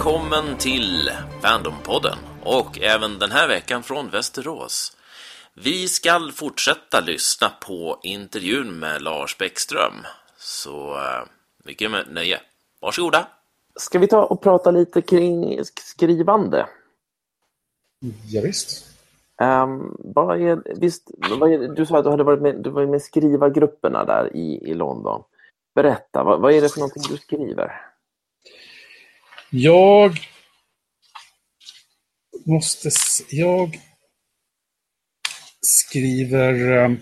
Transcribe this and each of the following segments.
välkommen till Fandompodden och även den här veckan från Västerås. Vi ska fortsätta lyssna på intervjun med Lars Bäckström, så uh, mycket nöje. Varsågoda! Ska vi ta och prata lite kring skrivande? Ja, visst. Um, vad är, visst, vad är, du sa att du hade varit med, du var med skrivargrupperna där i, i London. Berätta, vad, vad är det för någonting du skriver? Jag måste... Jag skriver ehm,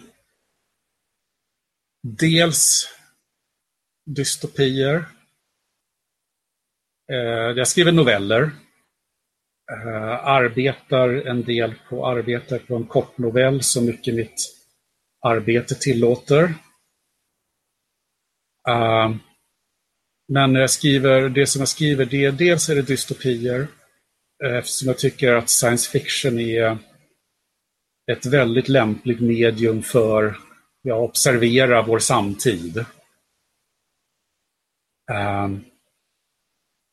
dels dystopier. Eh, jag skriver noveller. Eh, arbetar en del på, arbetar på en kortnovell så mycket mitt arbete tillåter. Uh, men jag skriver, det som jag skriver, det, dels är det dystopier, eh, eftersom jag tycker att science fiction är ett väldigt lämpligt medium för att observera vår samtid. Um,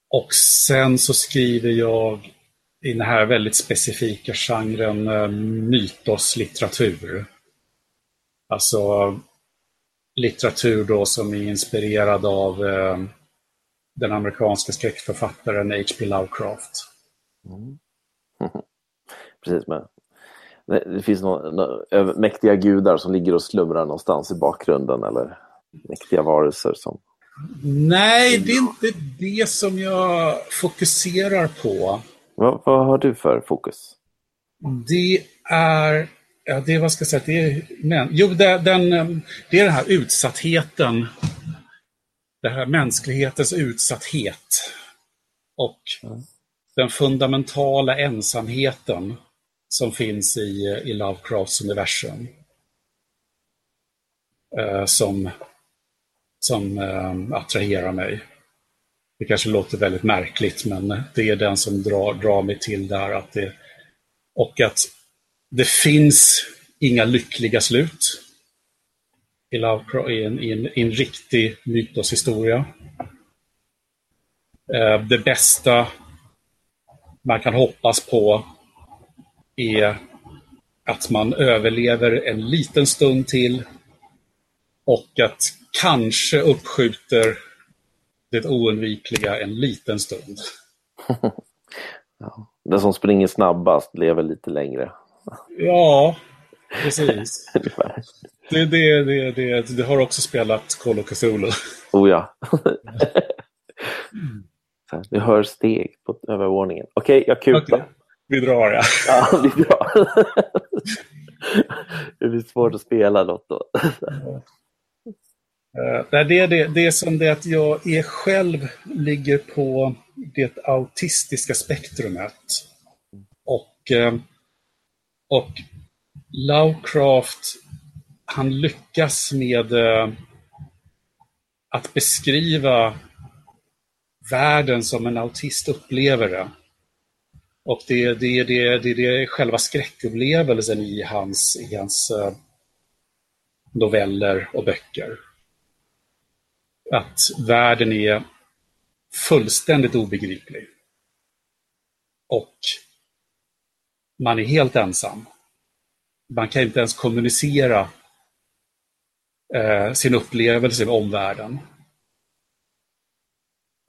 och sen så skriver jag i den här väldigt specifika genren eh, mytoslitteratur. Alltså litteratur då som är inspirerad av uh, den amerikanska skräckförfattaren H.P. Lovecraft. Mm. Precis, men det finns några mäktiga gudar som ligger och slumrar någonstans i bakgrunden eller mäktiga varelser som... Nej, det är inte det som jag fokuserar på. Vad, vad har du för fokus? Det är, ja, det är vad ska jag säga, det är, men, jo, det, den, det är den här utsattheten det här mänsklighetens utsatthet och mm. den fundamentala ensamheten som finns i, i Lovecrafts universum. Eh, som som eh, attraherar mig. Det kanske låter väldigt märkligt, men det är den som drar, drar mig till där. Att det, och att det finns inga lyckliga slut i, Lovecraft, i, en, i, en, i en riktig mytoshistoria. Eh, det bästa man kan hoppas på är att man överlever en liten stund till och att kanske uppskjuter det oundvikliga en liten stund. ja, den som springer snabbast lever lite längre. Ja, precis. Det, det, det, det, det har också spelat Call of Cthulhu. Oh ja. Vi hör steg på övervåningen. Okej, okay, jag kutar. Okay. Vi drar ja. Ja, vi drar. det blir svårt att spela något då. Uh, det, är det, det är som det att jag är själv ligger på det autistiska spektrumet. Och, uh, och Lovecraft han lyckas med eh, att beskriva världen som en autist upplever det. Och det, det, det, det, det är själva skräckupplevelsen i hans, i hans eh, noveller och böcker. Att världen är fullständigt obegriplig. Och man är helt ensam. Man kan inte ens kommunicera eh, sin upplevelse med omvärlden.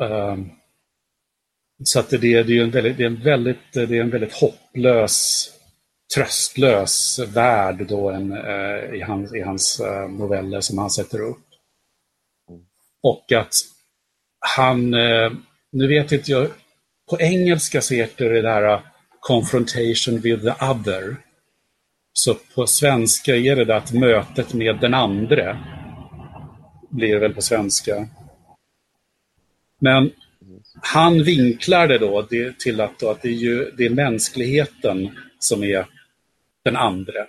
Um, så att det, det, är en väldigt, det, är en väldigt, det är en väldigt hopplös, tröstlös värld då en, eh, i, hans, i hans eh, noveller som han sätter upp. Och att han, eh, nu vet inte jag, på engelska så heter det där eh, Confrontation with the other. Så på svenska är det där att mötet med den andre blir det väl på svenska. Men han vinklar det då det, till att, då, att det, är ju, det är mänskligheten som är den andre.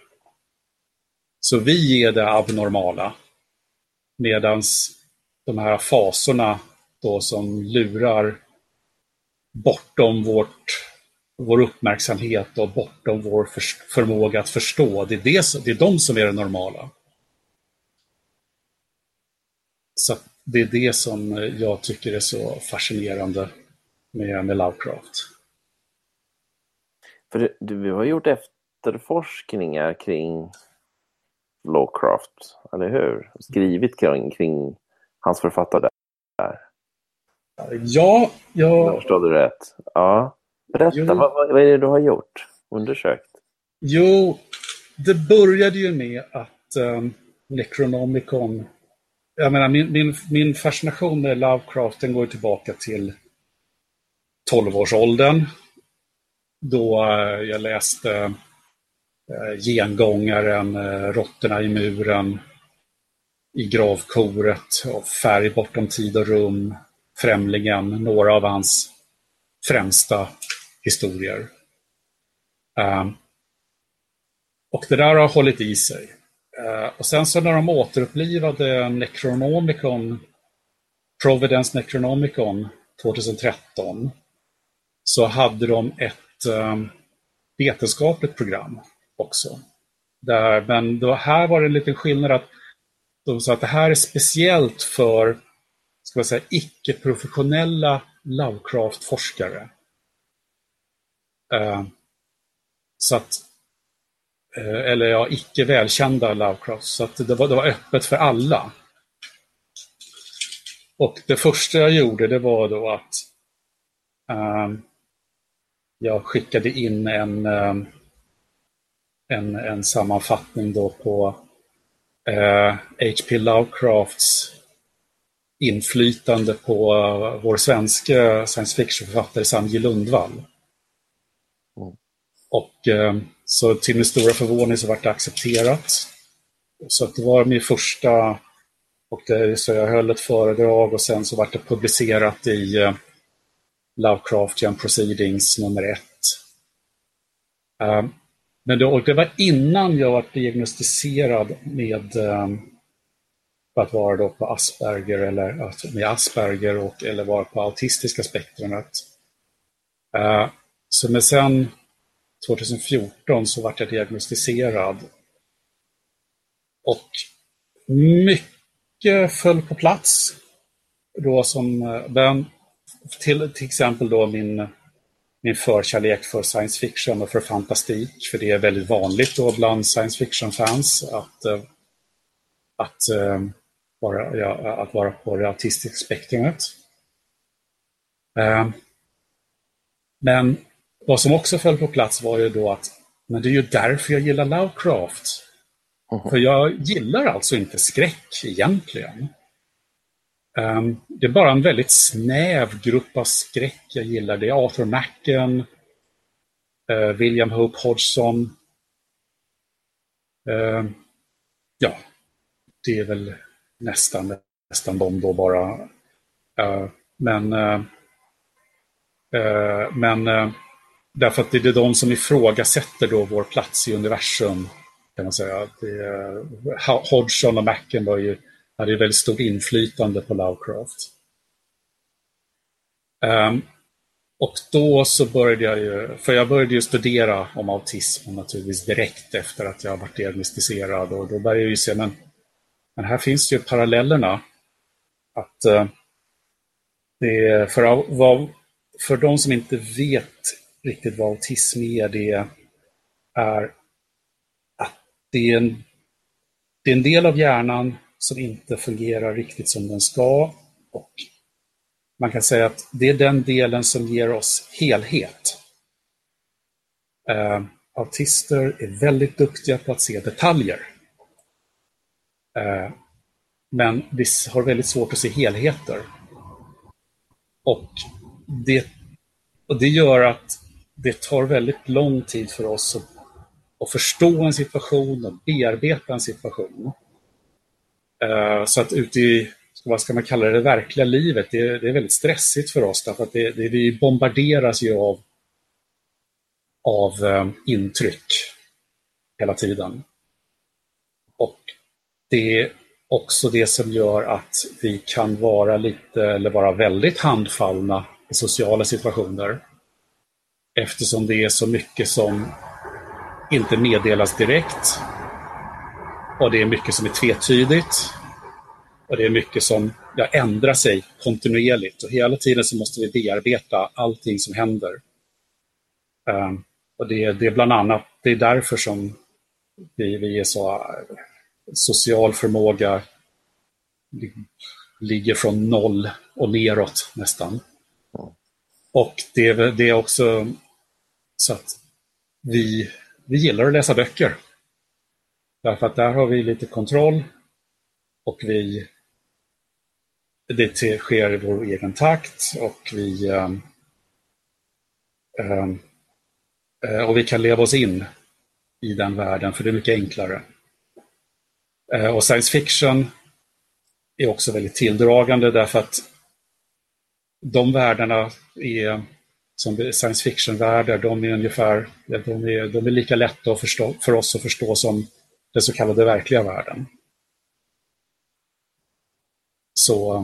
Så vi är det abnormala. Medan de här fasorna då som lurar bortom vårt vår uppmärksamhet och bortom vår för, förmåga att förstå. Det är, det, det är de som är det normala. Så det är det som jag tycker är så fascinerande med, med Lovecraft. För du, du har gjort efterforskningar kring Lovecraft, eller hur? Skrivit kring, kring hans författare. Ja, jag... Förstår du rätt? Ja. Berätta, vad, vad är det du har gjort? Undersökt? Jo, det började ju med att um, Necronomicon... Jag menar, min, min, min fascination med Lovecraft den går tillbaka till 12-årsåldern. Då uh, jag läste uh, Gengångaren, uh, Råttorna i muren, I gravkoret, och Färg bortom tid och rum, Främlingen, några av hans främsta historier. Um, och det där har hållit i sig. Uh, och sen så när de återupplivade Necronomicon, Providence Necronomicon 2013, så hade de ett um, vetenskapligt program också. Där, men då, här var det en liten skillnad att de sa att det här är speciellt för ska man säga, icke-professionella Lovecraft-forskare. Eh, så att, eh, eller ja, icke välkända Lovecraft. Så att det var, det var öppet för alla. Och det första jag gjorde det var då att uh, jag skickade in en, en, en sammanfattning då på H.P. Lovecrafts inflytande på vår svenska science fiction-författare Sanji Lundvall. Och eh, så till min stora förvåning så vart det accepterat. Så det var min första, och det, så jag höll ett föredrag och sen så vart det publicerat i eh, Lovecraftian Proceedings nummer ett. Eh, men det, det, var innan jag var diagnostiserad med eh, att vara då på Asperger eller med Asperger och, eller vara på autistiska spektrumet. Eh, så men sen 2014 så vart jag diagnostiserad. Och mycket föll på plats. Då som, eh, den, till, till exempel då min, min förkärlek för science fiction och för fantastik. För det är väldigt vanligt då bland science fiction-fans att, eh, att eh, vara, ja, att vara på det autistiska spektrumet. Men vad som också föll på plats var ju då att men det är ju därför jag gillar Lovecraft. Mm. För jag gillar alltså inte skräck egentligen. Um, det är bara en väldigt snäv grupp av skräck jag gillar. Det är Arthur Macken, uh, William Hope Hodgson. Uh, ja, det är väl nästan, nästan de då bara. Uh, men uh, uh, men därför att det är de som ifrågasätter då vår plats i universum. kan man säga. Det, Hodgson och Macken var ju, hade ju väldigt stort inflytande på Lovecraft. Um, och då så började jag ju, för jag började ju studera om autism naturligtvis direkt efter att jag varit diagnostiserad och då började jag ju se, men men här finns ju parallellerna. Att uh, det för, vad, för de som inte vet riktigt vad autism är, det är att det är en, det är en del av hjärnan som inte fungerar riktigt som den ska. Och man kan säga att det är den delen som ger oss helhet. Eh, autister är väldigt duktiga på att se detaljer. Eh, men vi har väldigt svårt att se helheter. Och det, och det gör att det tar väldigt lång tid för oss att, att förstå en situation och bearbeta en situation. Uh, så att ute i, vad ska man kalla det, det verkliga livet, det, det är väldigt stressigt för oss därför att det, det, vi bombarderas ju av, av eh, intryck hela tiden. Och det är också det som gör att vi kan vara lite, eller vara väldigt handfallna i sociala situationer. Eftersom det är så mycket som inte meddelas direkt. Och det är mycket som är tvetydigt. Och det är mycket som ja, ändrar sig kontinuerligt och hela tiden så måste vi bearbeta allting som händer. Um, och det, det är bland annat, det är därför som vi, vi är så social förmåga ligger från noll och neråt nästan. Och det, det är också så att vi, vi gillar att läsa böcker. Därför att där har vi lite kontroll och vi det sker i vår egen takt och vi um, um, och vi kan leva oss in i den världen för det är mycket enklare. Uh, och science fiction är också väldigt tilldragande därför att de världarna är som science fiction-världar, de är ungefär de är, de är lika lätta att förstå, för oss att förstå som den så kallade verkliga världen. Så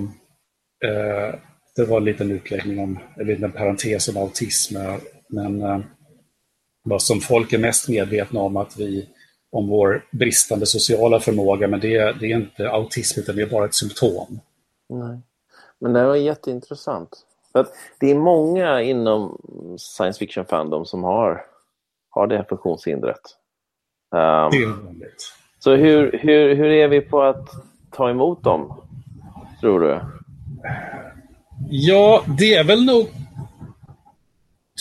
eh, det var en liten utläggning om, en liten parentes om autism, men eh, vad som folk är mest medvetna om att vi om vår bristande sociala förmåga, men det, det är inte autism utan det är bara ett symptom. Nej. Men det var jätteintressant. Att det är många inom science fiction fandom som har, har det här funktionshindret. Um, det är vanligt. Så hur, hur, hur är vi på att ta emot dem, tror du? Ja, det är väl nog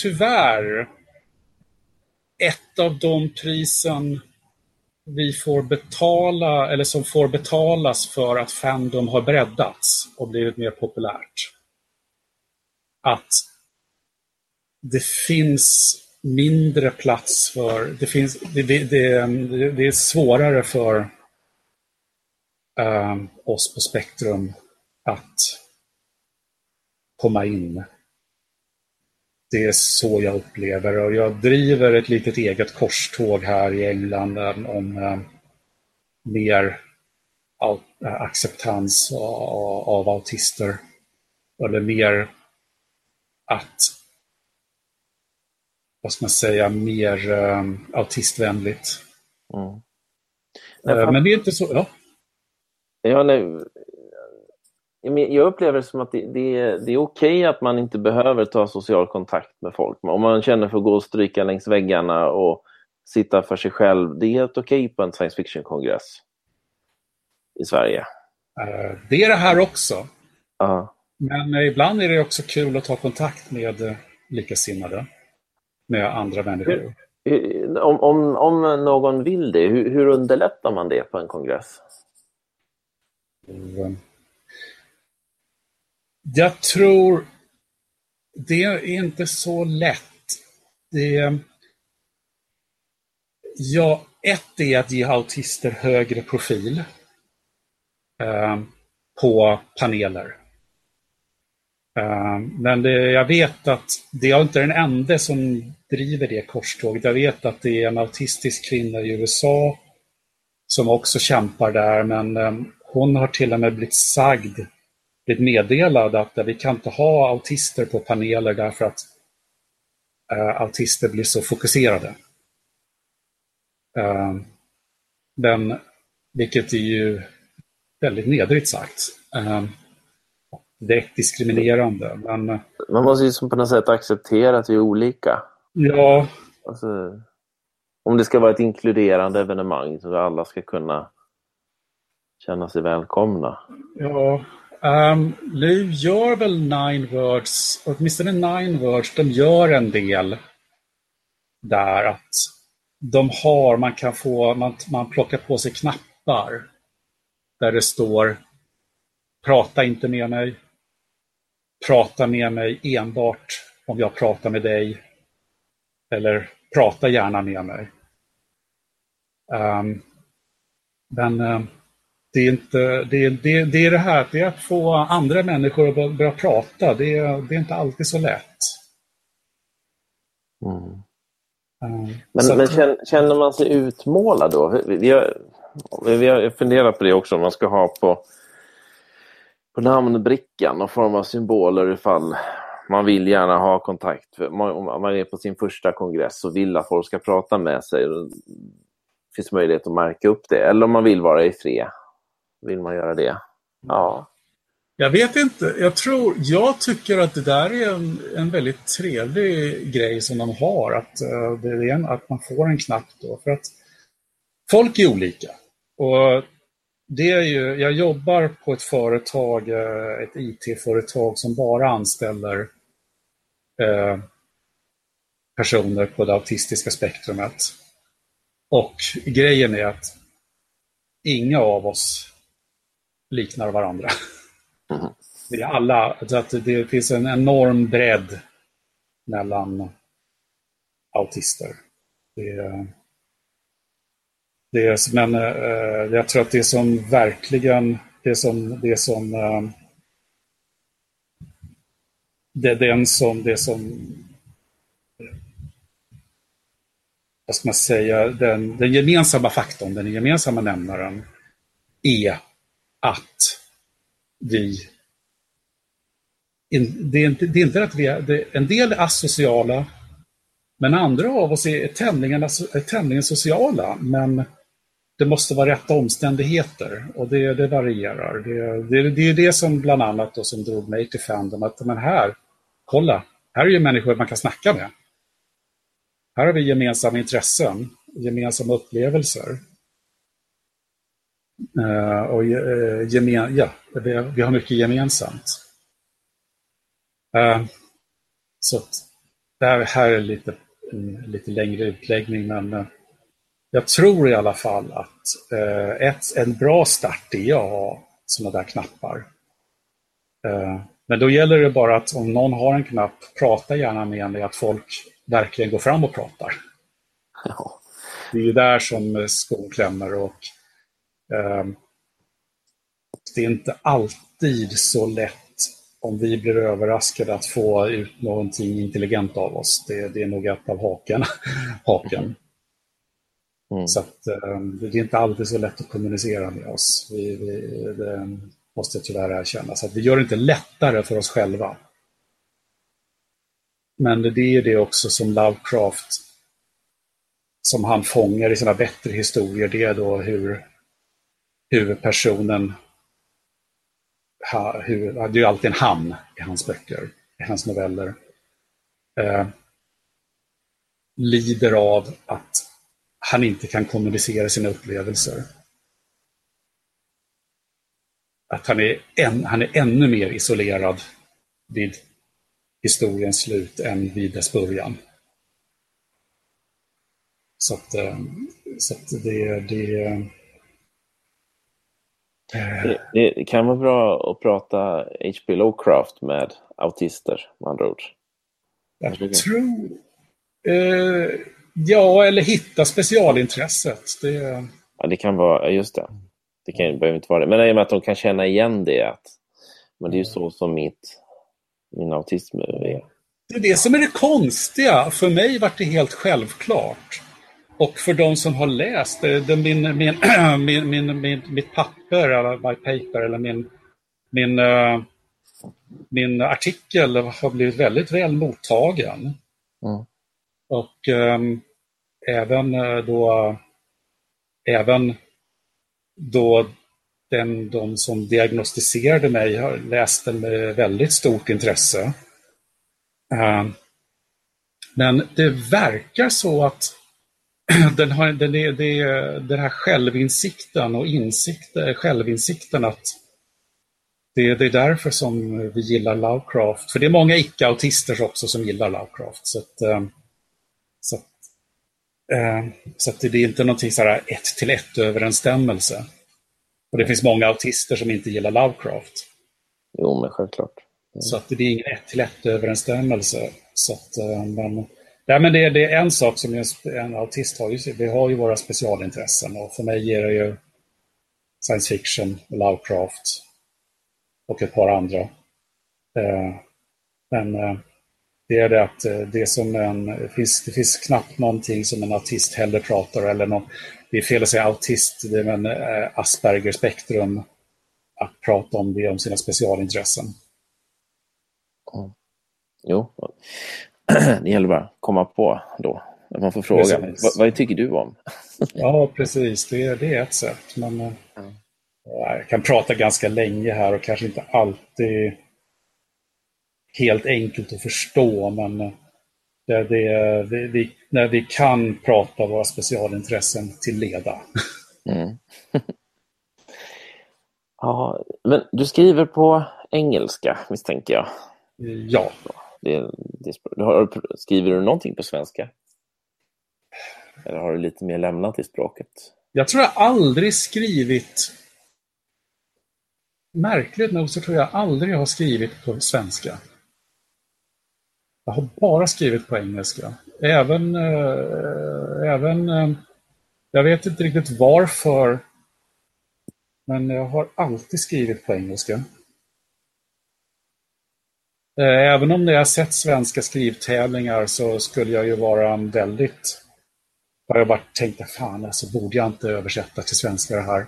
tyvärr ett av de prisen vi får betala, eller som får betalas för att Fandom har breddats och blivit mer populärt. Att det finns mindre plats för, det, finns, det, det, det, det är svårare för eh, oss på Spektrum att komma in. Det är så jag upplever och jag driver ett litet eget korståg här i England ehm, om eh, mer acceptans av, av autister. Eller mer att vad ska man säga, mer um, autistvänligt. Mm. Uh, men det är inte så... Ja. Ja, nej. Jag upplever det som att det, det, är, det är okej att man inte behöver ta social kontakt med folk. Om man känner för att gå och stryka längs väggarna och sitta för sig själv, det är helt okej på en science fiction-kongress i Sverige. Uh, det är det här också. Uh. Men ibland är det också kul att ta kontakt med likasinnade med andra människor. Om, om, om någon vill det, hur, hur underlättar man det på en kongress? Jag tror det är inte så lätt. Det, ja, ett är att ge autister högre profil eh, på paneler. Eh, men det, jag vet att det är inte den enda som driver det korståget. Jag vet att det är en autistisk kvinna i USA som också kämpar där, men eh, hon har till och med blivit sagd, blivit meddelad att vi kan inte ha autister på paneler därför att eh, autister blir så fokuserade. Men, vilket är ju väldigt nedrigt sagt. Direkt diskriminerande. Men, Man måste ju på något sätt acceptera att vi är olika. Ja. Alltså, om det ska vara ett inkluderande evenemang så att alla ska kunna känna sig välkomna. Ja, um, nu gör väl Nine Words, åtminstone Nine Words, de gör en del där att de har, man kan få, man, man plockar på sig knappar där det står Prata inte med mig. Prata med mig enbart om jag pratar med dig. Eller prata gärna med mig. Um, men um, det är, inte, det, det, det är det här, det är att få andra människor att börja prata. Det är, det är inte alltid så lätt. Mm. Um, men, men känner, känner man sig utmålad då? Vi har, vi har funderat på det också, om man ska ha på, på namnbrickan någon form av symboler ifall man vill gärna ha kontakt. Om man är på sin första kongress och vill att folk ska prata med sig. Det finns möjlighet att märka upp det. Eller om man vill vara i fred. Vill man göra det? Ja. Jag vet inte. Jag tror, jag tycker att det där är en, en väldigt trevlig grej som de har. Att, eh, det är en, att man får en knapp då. För att folk är olika. Och det är ju, jag jobbar på ett företag, uh, ett IT-företag som bara anställer uh, personer på det autistiska spektrumet. Och grejen är att inga av oss liknar varandra. Mm. Är alla, att det finns en enorm bredd mellan autister. Det är, det är, men eh, jag tror att det som verkligen, det som, det som eh, det är den som, det som vad ska man säga, den, den gemensamma faktorn, den gemensamma nämnaren är att vi det är inte, det är inte att vi är, det, en del är asociala, men andra av oss är tämligen, är tämligen sociala. Men det måste vara rätta omständigheter och det, det varierar. Det, det, det är det som bland annat då, som drog mig till Fandom, att men här, kolla, här är ju människor man kan snacka med. Här har vi gemensamma intressen, gemensamma upplevelser. Uh, och uh, gemen, ja, vi, vi, har mycket gemensamt. Uh, så det här är lite, en lite längre utläggning, men jag tror i alla fall att ett, en bra start är att ha sådana där knappar. men då gäller det bara att om någon har en knapp, prata gärna med en, att folk verkligen går fram och pratar. Ja. Det är ju där som skon klämmer och eh, det är inte alltid så lätt om vi blir överraskade att få ut någonting intelligent av oss. Det, det är nog ett av haken. haken. Mm. Så att, ehm, det är inte alltid så lätt att kommunicera med oss. Vi, vi, det måste jag tyvärr erkänna. Så att vi gör det inte lättare för oss själva. Men det är det också som Lovecraft, som han fångar i sina bättre historier, det är då hur huvudpersonen, hur, det är ju alltid en han i hans böcker, i hans noveller, eh, lider av att han inte kan kommunicera sina upplevelser. Att han är, en, han är ännu mer isolerad vid historiens slut än vid dess början. Så att, eh, så att det, det, eh, det, det kan vara bra att prata H.P. Lovecraft med autister, med andra ord. Jag tror... Eh, ja, eller hitta specialintresset. Det... Ja, det kan vara, just det. Det kan, behöver inte vara det. Men i och med att de kan känna igen det. Att, men det är ju så som mitt min autism är. Det är det som är det konstiga. För mig var det helt självklart. Och för de som har läst det, min, min, min, min, min, mitt papper, eller my paper, eller min, min, uh, min artikel har blivit väldigt väl mottagen. Mm. Och um, även eh, då, även då den, de som diagnostiserade mig har läst den med väldigt stort intresse. Uh, men det verkar så att den, har, den, är, det, den här självinsikten och insikt, eh, självinsikten att det, det, är därför som vi gillar Lovecraft. För det är många icke-autister också som gillar Lovecraft. Så, att, uh, så, uh, så det är inte någonting så här ett till ett överensstämmelse. Och det finns många autister som inte gillar Lovecraft. Jo, men självklart. Mm. Så att det är ingen ett till ett överensstämmelse. Så att, eh, men, ja, men det, det är en sak som en, en autist har. vi har ju våra specialintressen och för mig ger det ju science fiction, Lovecraft och ett par andra. Eh, men eh, det är det att det, som en, finns, det finns knappt någonting som en autist heller pratar eller någon, det är fel att säga autist, det är en eh, Asperger-spektrum att prata om det, om sina specialintressen. Mm. Jo, det gäller bara att komma på då. Man får fråga, vad, vad, tycker du om? ja, precis. Det, det är ett sätt. Men, mm. Jag kan prata ganska länge här och kanske inte alltid helt enkelt att förstå, men det, det, det, vi, när vi kan prata våra specialintressen till leda. Mm. ja, men du skriver på engelska misstänker jag? Ja. Det, det, skriver du någonting på svenska? Eller har du lite mer lämnat i språket? Jag tror jag aldrig skrivit Märkligt nog så tror jag aldrig jag har skrivit på svenska. Jag har bara skrivit på engelska. Även, äh, även äh, jag vet inte riktigt varför, men jag har alltid skrivit på engelska. Eh, även om jag har sett svenska skrivtävlingar så skulle jag ju vara en väldigt... Har bara tänkt, fan alltså borde jag inte översätta till svenska det här.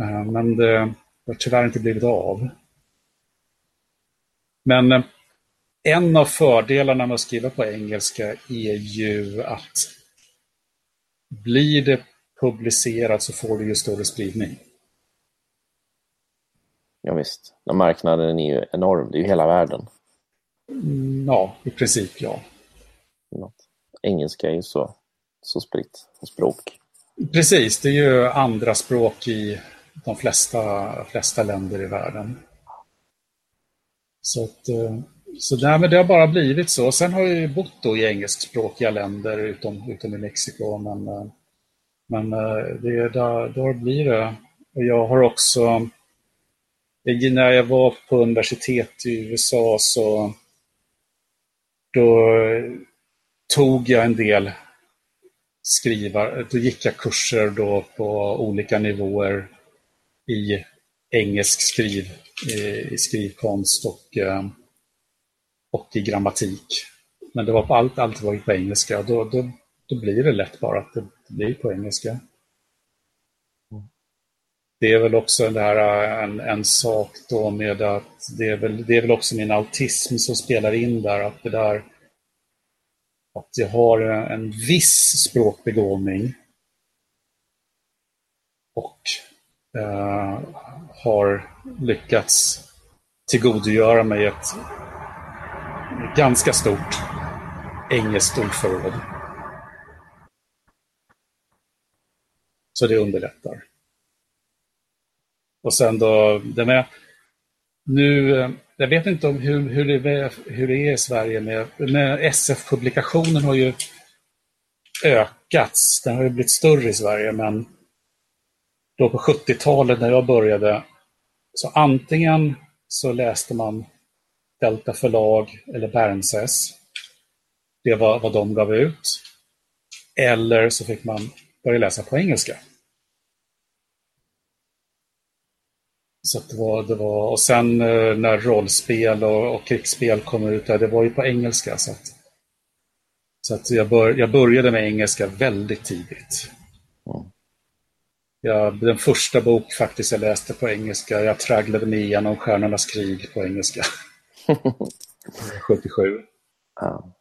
Eh, men det har tyvärr inte blivit av. Men en av fördelarna med att skriva på engelska är ju att blir det publicerat så får du ju större spridning. Ja, visst. marknaden är ju enorm, det är ju hela världen. Mm, ja, i princip ja. Engelska är ju så, så spritt språk. Precis, det är ju andra språk i de flesta, flesta länder i världen. Så att, eh, så där, men det har bara blivit så. Sen har jag ju bott då i engelskspråkiga länder utom, utom i Mexiko. Men, eh, men eh, det, där, då blir det. Jag har också, eh, när jag var på universitet i USA så då tog jag en del skrivar, då gick jag kurser då på olika nivåer i engelsk skriv, i skrivkonst och och i grammatik. Men det var på allt, allt var på engelska. Då, då, då blir det lätt bara att det blir på engelska. Det är väl också där äh, en, en sak då med att det är, väl, det är väl också min autism som spelar in där. Att det där att jag har äh, en viss språkbegåvning och eh, har lyckats tillgodogöra mig ett ganska stort engelskt ordförråd. Så det underlättar. Och sen då, det med, nu, eh, jag vet inte om hur, hur, det, är, hur det är i Sverige med, med SF-publikationen har ju ökats. Den har ju blivit större i Sverige, men då på 70-talet när jag började, så antingen så läste man Delta förlag eller Bernses. Det var vad de gav ut. Eller så fick man börja läsa på engelska. Så det var, det var, och sen eh, när rollspel och, och krigsspel kom ut, det var ju på engelska. Så att, så att jag, bör, jag började med engelska väldigt tidigt. Mm. Jag, den första bok faktiskt jag läste på engelska, jag tragglade mig igenom Stjärnornas krig på engelska. 77. Ja.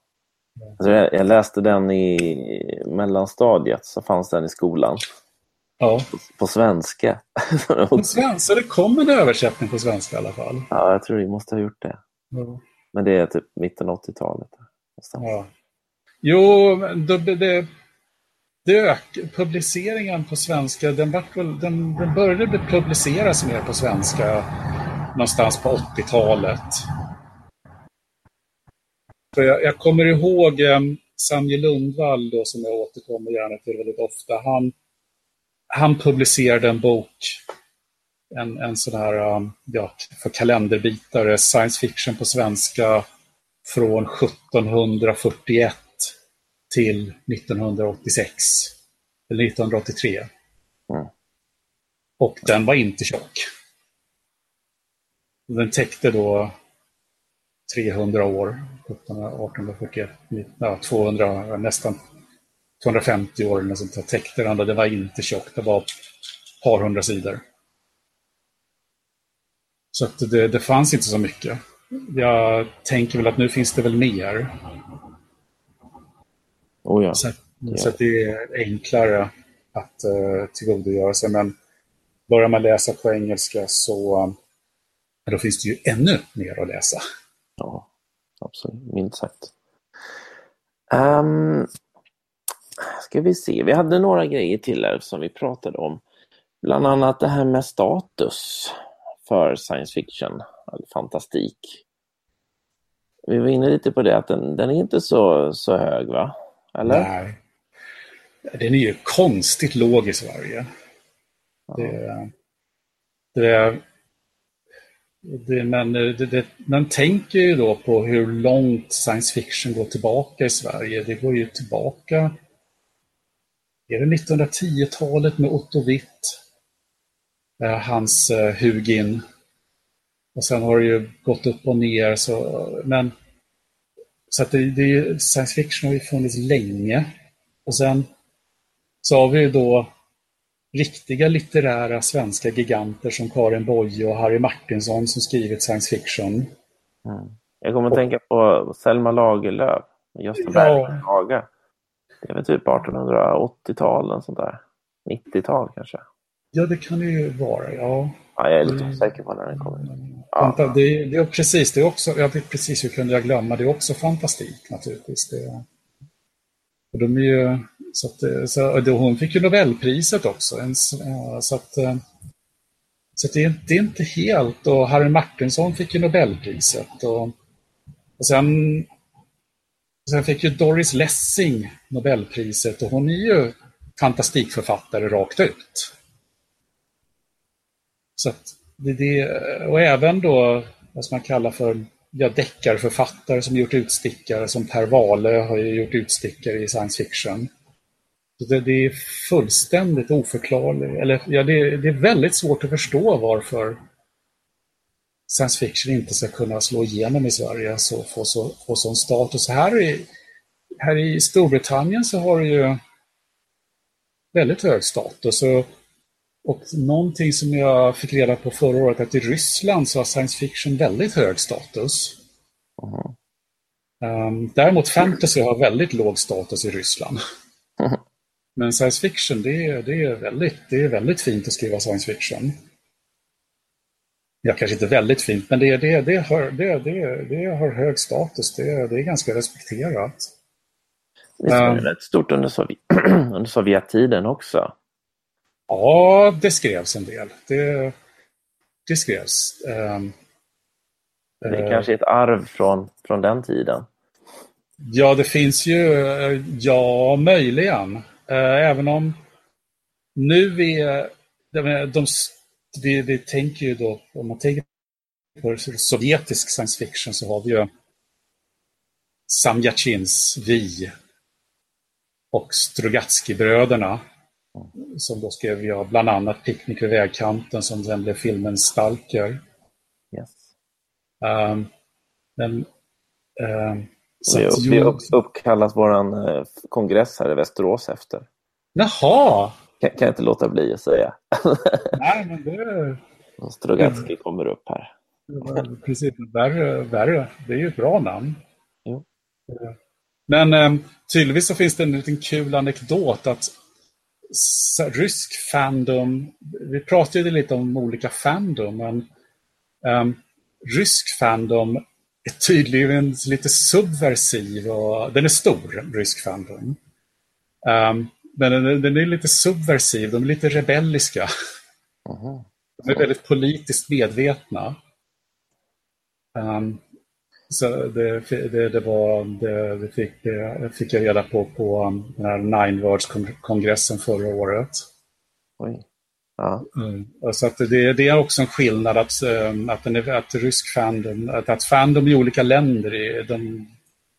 Alltså jag, jag läste den i mellanstadiet, så fanns den i skolan. Ja. På, på svenska. på svenska? Det kom en översättning på svenska i alla fall? Ja, jag tror vi måste ha gjort det. Ja. Men det är typ mitten av 80-talet. Ja. Jo, det, det, det ök, publiceringen på svenska, den, den, den började publiceras mer på svenska någonstans på 80-talet. För jag, jag kommer ihåg eh, Sanje Lundvall, då, som jag återkommer gärna till väldigt ofta. Han, han publicerade en bok, en, en sån här, um, ja, för kalenderbitare, science fiction på svenska från 1741 till 1986. Eller 1983. Mm. Och den var inte tjock. Den täckte då 300 år, 1841, ja, 200, nästan 250 år eller sånt där, täckte den. Det var inte tjockt, det var ett par hundra sidor. Så att det, det fanns inte så mycket. Jag tänker väl att nu finns det väl mer. Oh ja. Så, ja. så att det är enklare att uh, tillgodogöra sig. Men börjar man läsa på engelska så då finns det ju ännu mer att läsa. Ja, absolut. Minst sagt. Um, ska vi se, vi hade några grejer till här som vi pratade om. Bland annat det här med status för science fiction, eller fantastik. Vi var inne lite på det att den, den är inte så, så hög va? Eller? Nej. Den är ju konstigt låg i Sverige. Ja. Det, det, det, men eh, det, det, man tänker ju då på hur långt science fiction går tillbaka i Sverige. Det går ju tillbaka, är det 1910-talet med Otto Witt, eh, hans eh, Hugin. Och sen har det ju gått upp och ner. Så, men, så att det, det, science fiction har ju funnits länge. Och sen så har vi ju då riktiga litterära svenska giganter som Karin Boye och Harry Martinsson som skrivit science fiction. Mm. Jag kommer att tänka på Selma Lagerlöf, Gösta Berling Haga. Det är väl typ 1880-tal, sånt där. 90-tal kanske. Ja, det kan det ju vara, ja. ja jag är lite osäker på när den kommer. Ja. Vänta, det, det, är precis, det är också, ja, precis hur kunde jag glömma, det är också fantastik naturligtvis. Det, och de är ju, så att, eh, så, då, hon fick ju Nobelpriset också. En, eh, så att, eh, så att det, är, det är inte helt, och Harry Martinson fick ju Nobelpriset. Och, och sen, sen fick ju Doris Lessing Nobelpriset och hon är ju fantastikförfattare rakt ut. Så att det, det, och även då, vad ska man kalla för ja, deckarförfattare som gjort utstickare, som Per Wahlöö har gjort utstickare i science fiction. Det, det, är fullständigt oförklarligt, eller ja, det, det, är väldigt svårt att förstå varför science fiction inte ska kunna slå igenom i Sverige och få, så, få sån status. Här i, här i Storbritannien så har det ju väldigt hög status. Och, och någonting som jag fick reda på förra året, att i Ryssland så har science fiction väldigt hög status. Um, däremot fantasy har väldigt låg status i Ryssland. Mm. Men science fiction, det är, det, är väldigt, det är väldigt fint att skriva science fiction. Ja, kanske inte väldigt fint, men det, det, det, har, det, det, det har hög status. Det, det är ganska respekterat. Visst var det um, rätt stort under, Sovjet, under Sovjettiden också? Ja, det skrevs en del. Det, det skrevs. Um, det är uh, kanske ett arv från, från den tiden? Ja, det finns ju, ja, möjligen. Uh, även om nu är, de, de, vi, vi tänker ju då, om man tänker på sovjetisk science fiction så har vi ju Samjachins Vi och Strugatsky-bröderna som då skrev jag bland annat Picknick vid vägkanten som sen blev filmen Stalker. Yes. Um, men, um, vi, att, vi upp, uppkallas vår uh, kongress här i Västerås efter. Jaha! Kan, kan jag inte låta bli att säga. Nej, men det... Strugatsky kommer upp här. Precis, värre, värre. Det är ju ett bra namn. Jo. Men um, tydligtvis så finns det en liten kul anekdot att rysk fandom, vi pratade lite om olika fandom, men um, rysk fandom är tydligen lite subversiv och den är stor, rysk fandom. Um, men den, den, är lite subversiv, de är lite rebelliska. Mm. De är väldigt politiskt medvetna. Um, så det, det, det, var, det, det fick, fick jag reda på på um, den här Nine Words-kongressen förra året. Oj. Ja. Mm. Så att det, det, är också en skillnad att, ehm, att, den är, att rysk fandom, att, att fandom i olika länder är, de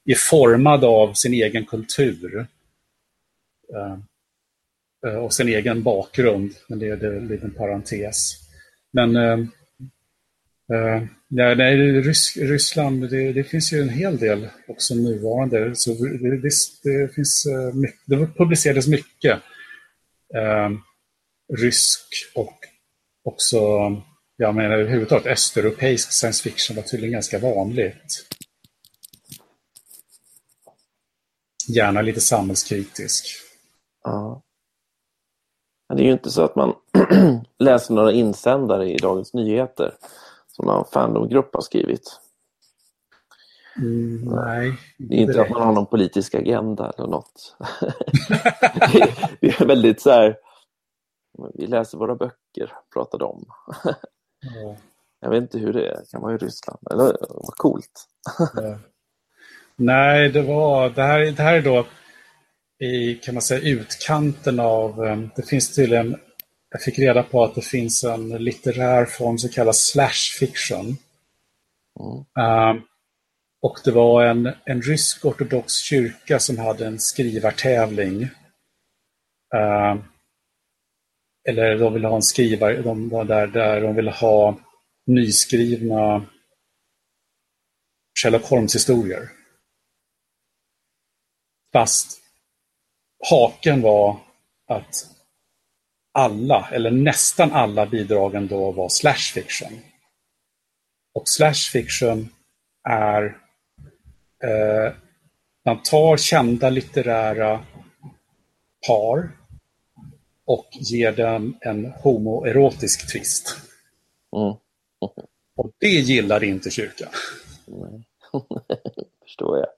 är formad av sin egen kultur. Uh, och sin egen bakgrund, men det, det är en liten parentes. Men uh, Uh, nej, nej Rys Ryssland, det, det, finns ju en hel del också nuvarande. Så det, det, det finns, eh, mycket, det publicerades mycket ehm, rysk och också, jag menar överhuvudtaget östeuropeisk science fiction var tydligen ganska vanligt. Gärna lite samhällskritisk. Ja. Det är ju inte så att man läst några insändare i Dagens Nyheter som någon fandomgrupp har skrivit. Mm, nej. Det är inte att man har någon politisk agenda eller något. det är väldigt så här, vi läser våra böcker, pratar de. Ja. Jag vet inte hur det kan vara i Ryssland. Eller vad coolt. ja. Nej, det var det här, det här är då i kan man säga utkanten av, eh, det finns tydligen, jag fick reda på att det finns en litterär form som kallas slash fiction. Mm. Uh, och det var en, en rysk ortodox kyrka som hade en skrivartävling. Uh, eller de ville ha en skrivare, de var där, där de ville ha nyskrivna Sherlock Holmes-historier. Fast haken var att alla, eller nästan alla bidragen då var slash fiction. Och slash fiction är eh, man tar kända litterära par och ger dem en homoerotisk twist. Mm. Och det gillar inte kyrkan. Nej. Förstår jag.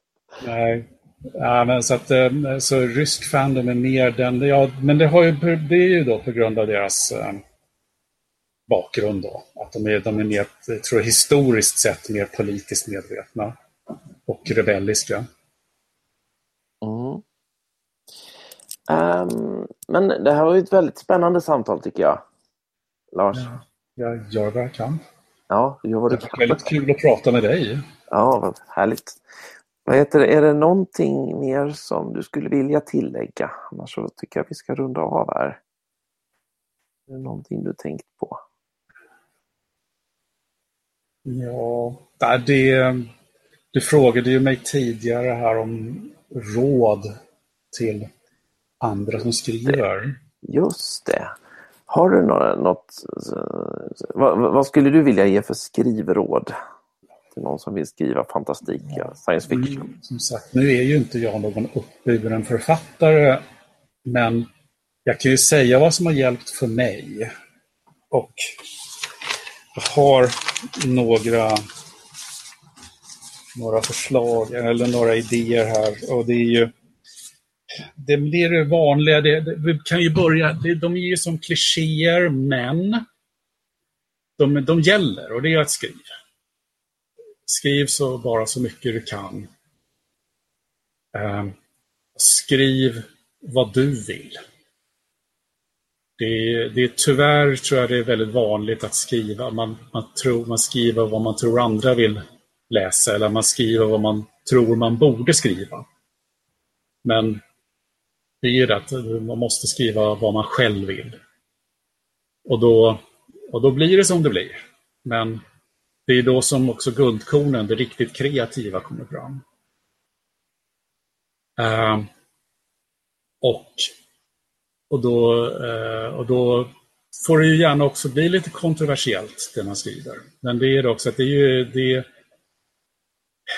Nej. Ja, men så, att, eh, så rysk fandom är mer den, ja, men det, har ju, det är ju då på grund av deras eh, bakgrund då. Att de är, de är mer, jag tror historiskt sett, mer politiskt medvetna och rebelliska. Um, men det här var ju ett väldigt spännande samtal tycker jag. Lars. Ja, jag gör vad jag kan. Ja, gör vad du kan. Väldigt kul att prata med dig. Ja, vad härligt. Vad heter det? Är det någonting mer som du skulle vilja tillägga? Annars så tycker jag vi ska runda av här. Är det någonting du tänkt på? Ja, det, du frågade ju mig tidigare här om råd till andra som skriver. Just det. Har du något, vad, vad skulle du vilja ge för skrivråd? till någon som vill skriva fantastik, ja. science fiction. Mm, som sagt, nu är ju inte jag någon uppburen författare, men jag kan ju säga vad som har hjälpt för mig. Och jag har några, några förslag eller några idéer här. Och det är ju det är det vanliga. Det, det, vi kan ju börja, det, de är ju som klichéer, men de, de gäller och det är att skriva. Skriv så bara så mycket du kan. Eh, skriv vad du vill. Det är, det är tyvärr tror jag det är väldigt vanligt att skriva. Man, man, tror, man skriver vad man tror andra vill läsa eller man skriver vad man tror man borde skriva. Men det är ju det att man måste skriva vad man själv vill. Och då, och då blir det som det blir. Men det är då som också guldkornen, det riktigt kreativa, kommer fram. Uh, och, och, då, uh, och då får det ju gärna också bli lite kontroversiellt, det man skriver. Men det är också att det är ju, det,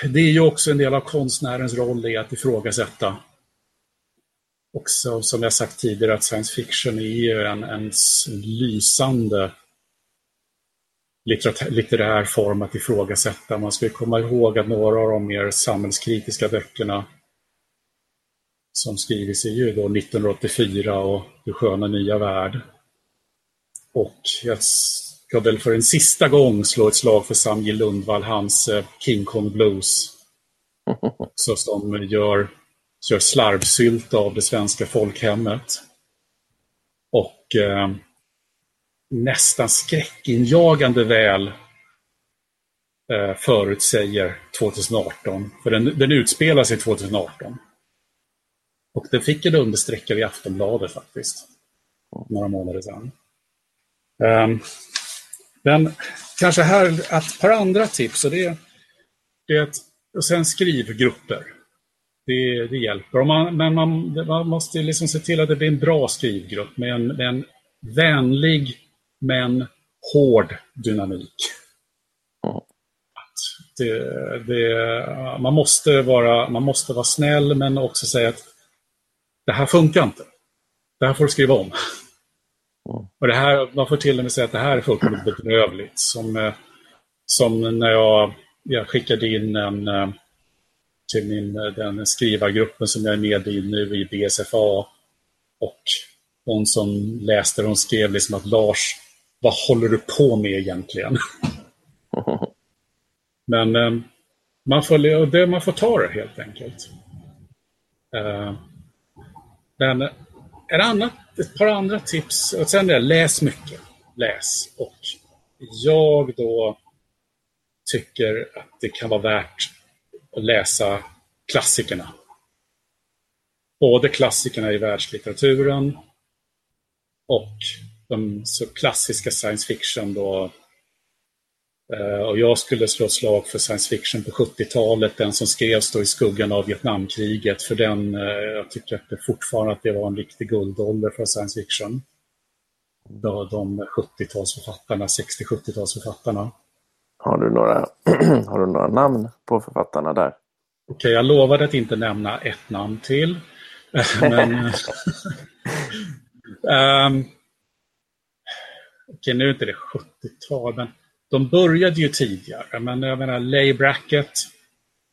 det är ju också en del av konstnärens roll i att ifrågasätta. Också som jag sagt tidigare att science fiction är ju en, en lysande litterär form att ifrågasätta. Man ska komma ihåg att några av de mer samhällskritiska böckerna som skrivits är ju då 1984 och Du sköna nya värld. Och jag ska väl för en sista gång slå ett slag för Sam J. Lundvall, hans eh, King Kong Blues. Så som gör, gör slarvsylt av det svenska folkhemmet. Och eh, nästan skräckinjagande väl eh, förutsäger 2018. För den, den utspelar sig 2018. Och den fick en understreckare i Aftonbladet faktiskt. Några månader sedan. Um, men kanske här ett par andra tips. Och det, det är att, och sen skrivgrupper. Det, det hjälper. Man, men man, man, måste liksom se till att det blir en bra skrivgrupp med en, med en vänlig men hård dynamik. Mm. Det, det, man, måste vara, man måste vara snäll men också säga att det här funkar inte. Det här får du skriva om. Och det här, man får till och med säga att det här är fullkomligt bedrövligt. Som, eh, som när jag, jag skickade in en eh, till min, eh, den skrivargruppen som jag är med i nu i BSFA. Och hon som läste, hon skrev liksom att Lars, vad håller du på med egentligen? Men man får, det, man får ta det helt enkelt. Men ett, annat, ett par andra tips, och sen det, läs mycket. Läs. Och jag då tycker att det kan vara värt läsa klassikerna. Både klassikerna i världslitteraturen och de så klassiska science fiction då. Eh, och jag skulle slå ett slag för science fiction på 70-talet, den som skrevs då i skuggan av Vietnamkriget. För den, eh, jag tycker att det fortfarande att det var en riktig guldålder för science fiction. De 70-talsförfattarna, 60-70-talsförfattarna. Har du, några, har du några namn på författarna där? Okej, okay, jag lovade att inte nämna ett namn till. Men, um, Okej, nu är inte det 70-tal, men de började ju tidigare. Men jag menar, Lay Brackett,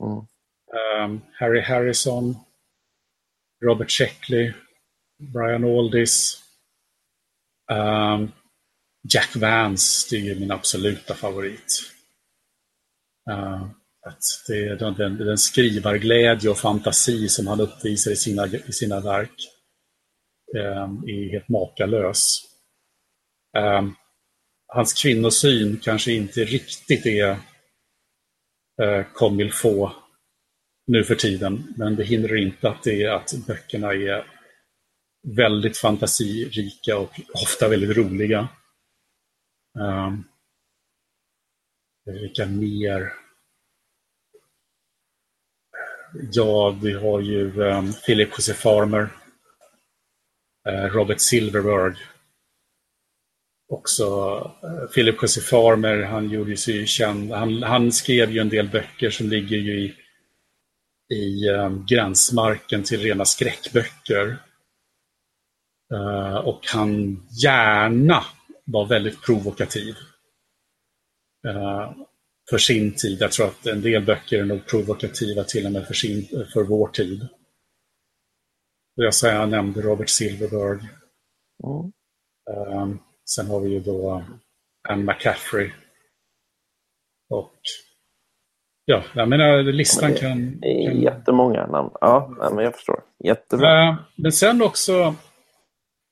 mm. um, Harry Harrison, Robert Sheckley, Brian Aldis, um, Jack Vance, det är ju min absoluta favorit. Eh, att det är den, den, den skrivarglädje och fantasi som han uppvisar i sina, i sina verk eh, är helt makalös. Eh, hans kvinnosyn kanske inte riktigt är eh, comme få nu för tiden, men det hindrar inte att, det är, att böckerna är väldigt fantasirika och ofta väldigt roliga. Um, Eh, vilka mer? Ja, vi har ju um, Philip José Farmer, uh, Robert Silverberg. Också uh, Philip José Farmer, han gjorde sig känd. Han, han, skrev ju en del böcker som ligger ju i, i um, gränsmarken till rena skräckböcker. Uh, och han gärna var väldigt provokativ. Uh, för sin tid. Jag tror att en del böcker är nog provokativa till och med för, sin, för vår tid. Jag, säger, jag nämnde Robert Silverberg. Mm. Um, sen har vi ju då Anne McCaffrey. Och ja, jag menar listan ja, men det, kan, kan... Jättemånga namn. Ja, men jag förstår. Jättebra. Uh, men sen också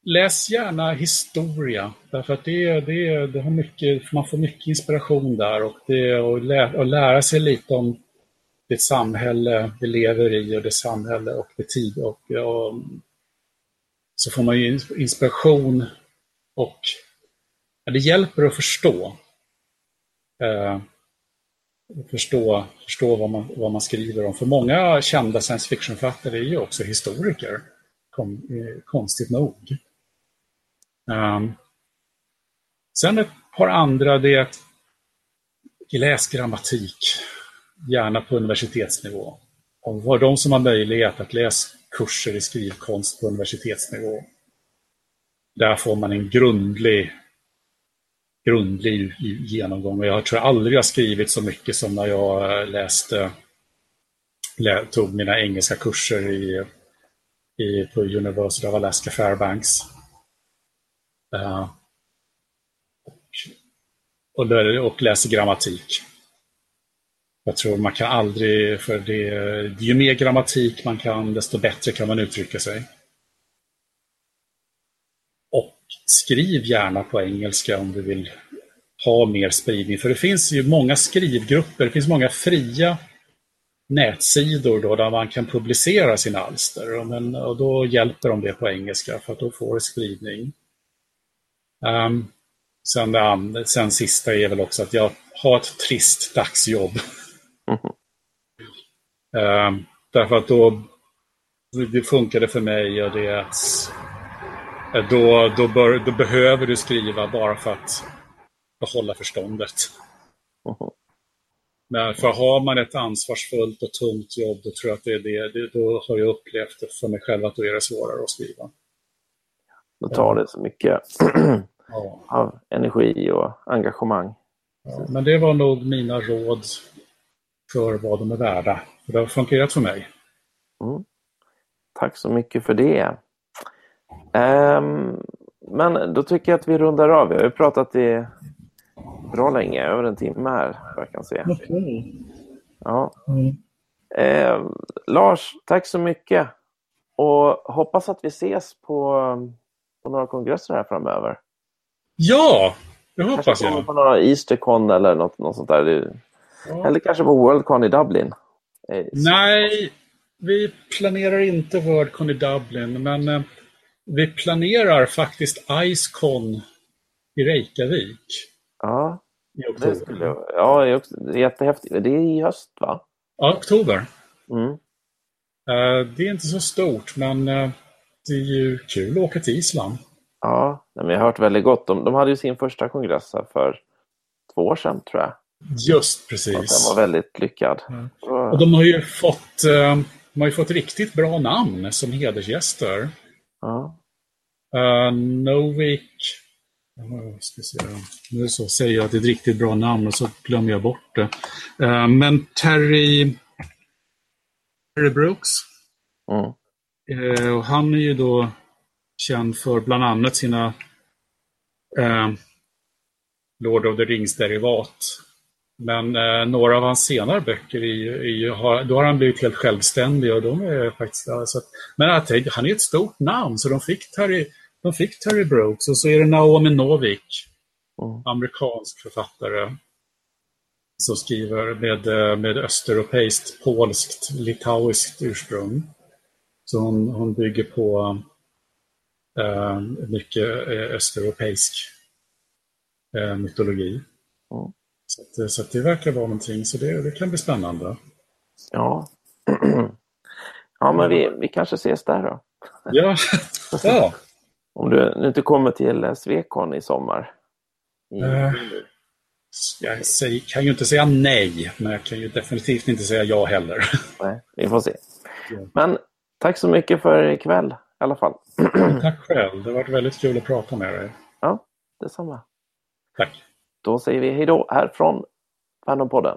läs gärna historia. Därför att det, det, det har mycket, man får mycket inspiration där och det och lä, och lära sig lite om det samhälle vi lever i och det samhälle och det tid. Och, och, så får man ju inspiration och ja, det hjälper att förstå. Eh, förstå förstå vad, man, vad man skriver om. För många kända science fiction-författare är ju också historiker, kom, eh, konstigt nog. Um, sen ett par andra, det är att läs grammatik, gärna på universitetsnivå. Och var de som har möjlighet att läsa kurser i skrivkonst på universitetsnivå. Där får man en grundlig, grundlig genomgång. Jag tror aldrig jag skrivit så mycket som när jag eh, läste, tog mina engelska kurser i, i, på University of Alaska Fairbanks. Uh, och, och läser grammatik. Jag tror man kan aldrig, för det, ju mer grammatik man kan, desto bättre kan man uttrycka sig. Och skriv gärna på engelska om du vill ha mer spridning. För det finns ju många skrivgrupper, det finns många fria nätsidor då, där man kan publicera sina alster. Och, men, och då hjälper de det på engelska för att då får det spridning. Um, sen, um, sen sista är väl också att jag har ett trist dagsjobb. Mm. Um, därför att då det funkade för mig och det att då, då, bör, då behöver du skriva bara för att behålla förståndet. Mm. Men för har man ett ansvarsfullt och tungt jobb, då tror jag att det är det, då har jag upplevt för mig själv att då är det svårare att skriva. Då tar det så mycket ja. av energi och engagemang. Ja, men det var nog mina råd för vad de är värda. Det har fungerat för mig. Mm. Tack så mycket för det. Um, men då tycker jag att vi rundar av. Vi har ju pratat i bra länge, över en timme här vad jag kan se. Okay. Ja. Mm. Eh, Lars, tack så mycket. Och hoppas att vi ses på, på några kongresser här framöver. Ja, det hoppas kanske jag. på några Eastercon eller något, något sånt där. Ja. Eller kanske på Worldcon i Dublin. Eh, Nej, vi planerar inte Worldcon i Dublin, men eh, vi planerar faktiskt Icecon i Reykjavik. Ja, det skulle, ja det är jättehäftigt. Det är i höst va? Ja, oktober. Mm. Uh, det är inte så stort, men uh, det är ju kul att åka till Island. Ja, men jag har hört väldigt gott. De, de hade ju sin första kongress här för två år sedan tror jag. Just precis. Och den var väldigt lyckad. Mm. Och de har ju fått, uh, de har ju fått riktigt bra namn som hedersgäster. Ja. Uh, Novik, ska se, nu så säger jag att det är ett riktigt bra namn och så glömmer jag bort det. Uh, men Terry, Terry Brooks, mm. uh, och han är ju då känd för bland annat sina Lord of the Rings-derivat. Men eh, några av hans senare böcker, är, är, har, då har han blivit helt självständig och de är faktiskt... Alltså, men han är ett stort namn så de fick Terry, de fick Terry Brooks och så är det Naomi Novik, mm. amerikansk författare, som skriver med, eh, med östeuropeiskt, polskt, litauiskt ursprung. Så hon, hon bygger på mycket äh, östeuropeisk äh, mytologi. Mm. Så, att, så att det verkar vara någonting, så det, det kan bli spännande. Ja, ja men vi, vi kanske ses där då. Ja, ja. Om du inte kommer till eh, Svekon i sommar? I... Jag säger, kan ju inte säga nej, men jag kan ju definitivt inte säga ja heller. Nej, vi får se. Men tack så mycket för ikväll i alla fall. tack själv. Det har varit väldigt kul att prata med dig. Ja, detsamma. Tack. Då säger vi hej då här från Fandompodden.